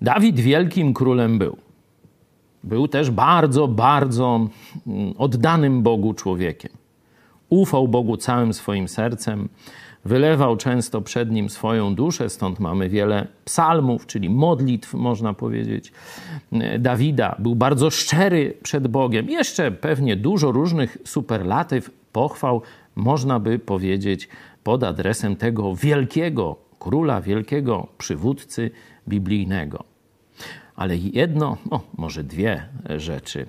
Dawid wielkim królem był. Był też bardzo, bardzo mm, oddanym Bogu człowiekiem. Ufał Bogu całym swoim sercem, wylewał często przed nim swoją duszę, stąd mamy wiele psalmów, czyli modlitw, można powiedzieć, Dawida. Był bardzo szczery przed Bogiem. Jeszcze pewnie dużo różnych superlatyw, pochwał, można by powiedzieć, pod adresem tego wielkiego króla, wielkiego przywódcy biblijnego. Ale jedno, no może dwie rzeczy.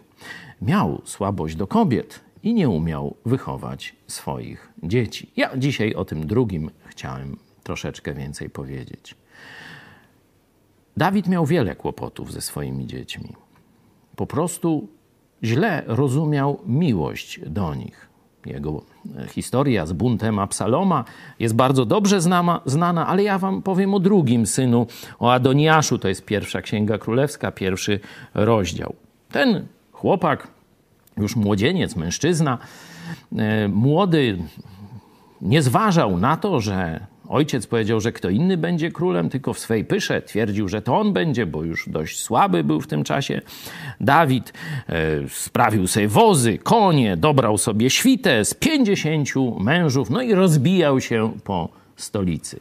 Miał słabość do kobiet i nie umiał wychować swoich dzieci. Ja dzisiaj o tym drugim chciałem troszeczkę więcej powiedzieć. Dawid miał wiele kłopotów ze swoimi dziećmi. Po prostu źle rozumiał miłość do nich. Jego historia z buntem Absaloma jest bardzo dobrze znana, znana, ale ja wam powiem o drugim synu, o Adoniaszu. To jest pierwsza księga królewska, pierwszy rozdział. Ten chłopak, już młodzieniec, mężczyzna, e, młody, nie zważał na to, że ojciec powiedział, że kto inny będzie królem, tylko w swej pysze twierdził, że to on będzie, bo już dość słaby był w tym czasie. Dawid e, sprawił sobie wozy, konie, dobrał sobie świtę z pięćdziesięciu mężów, no i rozbijał się po stolicy.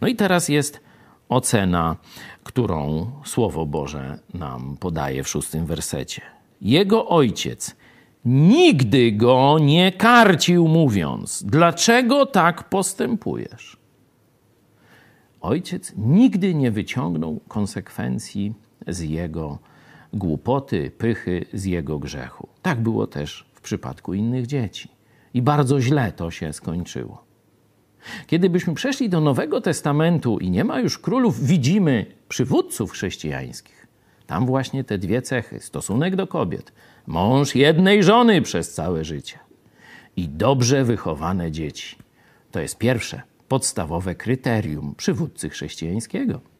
No i teraz jest ocena, którą Słowo Boże nam podaje w szóstym wersecie. Jego ojciec nigdy go nie karcił, mówiąc: Dlaczego tak postępujesz? Ojciec nigdy nie wyciągnął konsekwencji z jego głupoty, pychy, z jego grzechu. Tak było też w przypadku innych dzieci. I bardzo źle to się skończyło. Kiedy byśmy przeszli do Nowego Testamentu i nie ma już królów, widzimy przywódców chrześcijańskich. Tam właśnie te dwie cechy: stosunek do kobiet, mąż jednej żony przez całe życie i dobrze wychowane dzieci. To jest pierwsze podstawowe kryterium przywódcy chrześcijańskiego.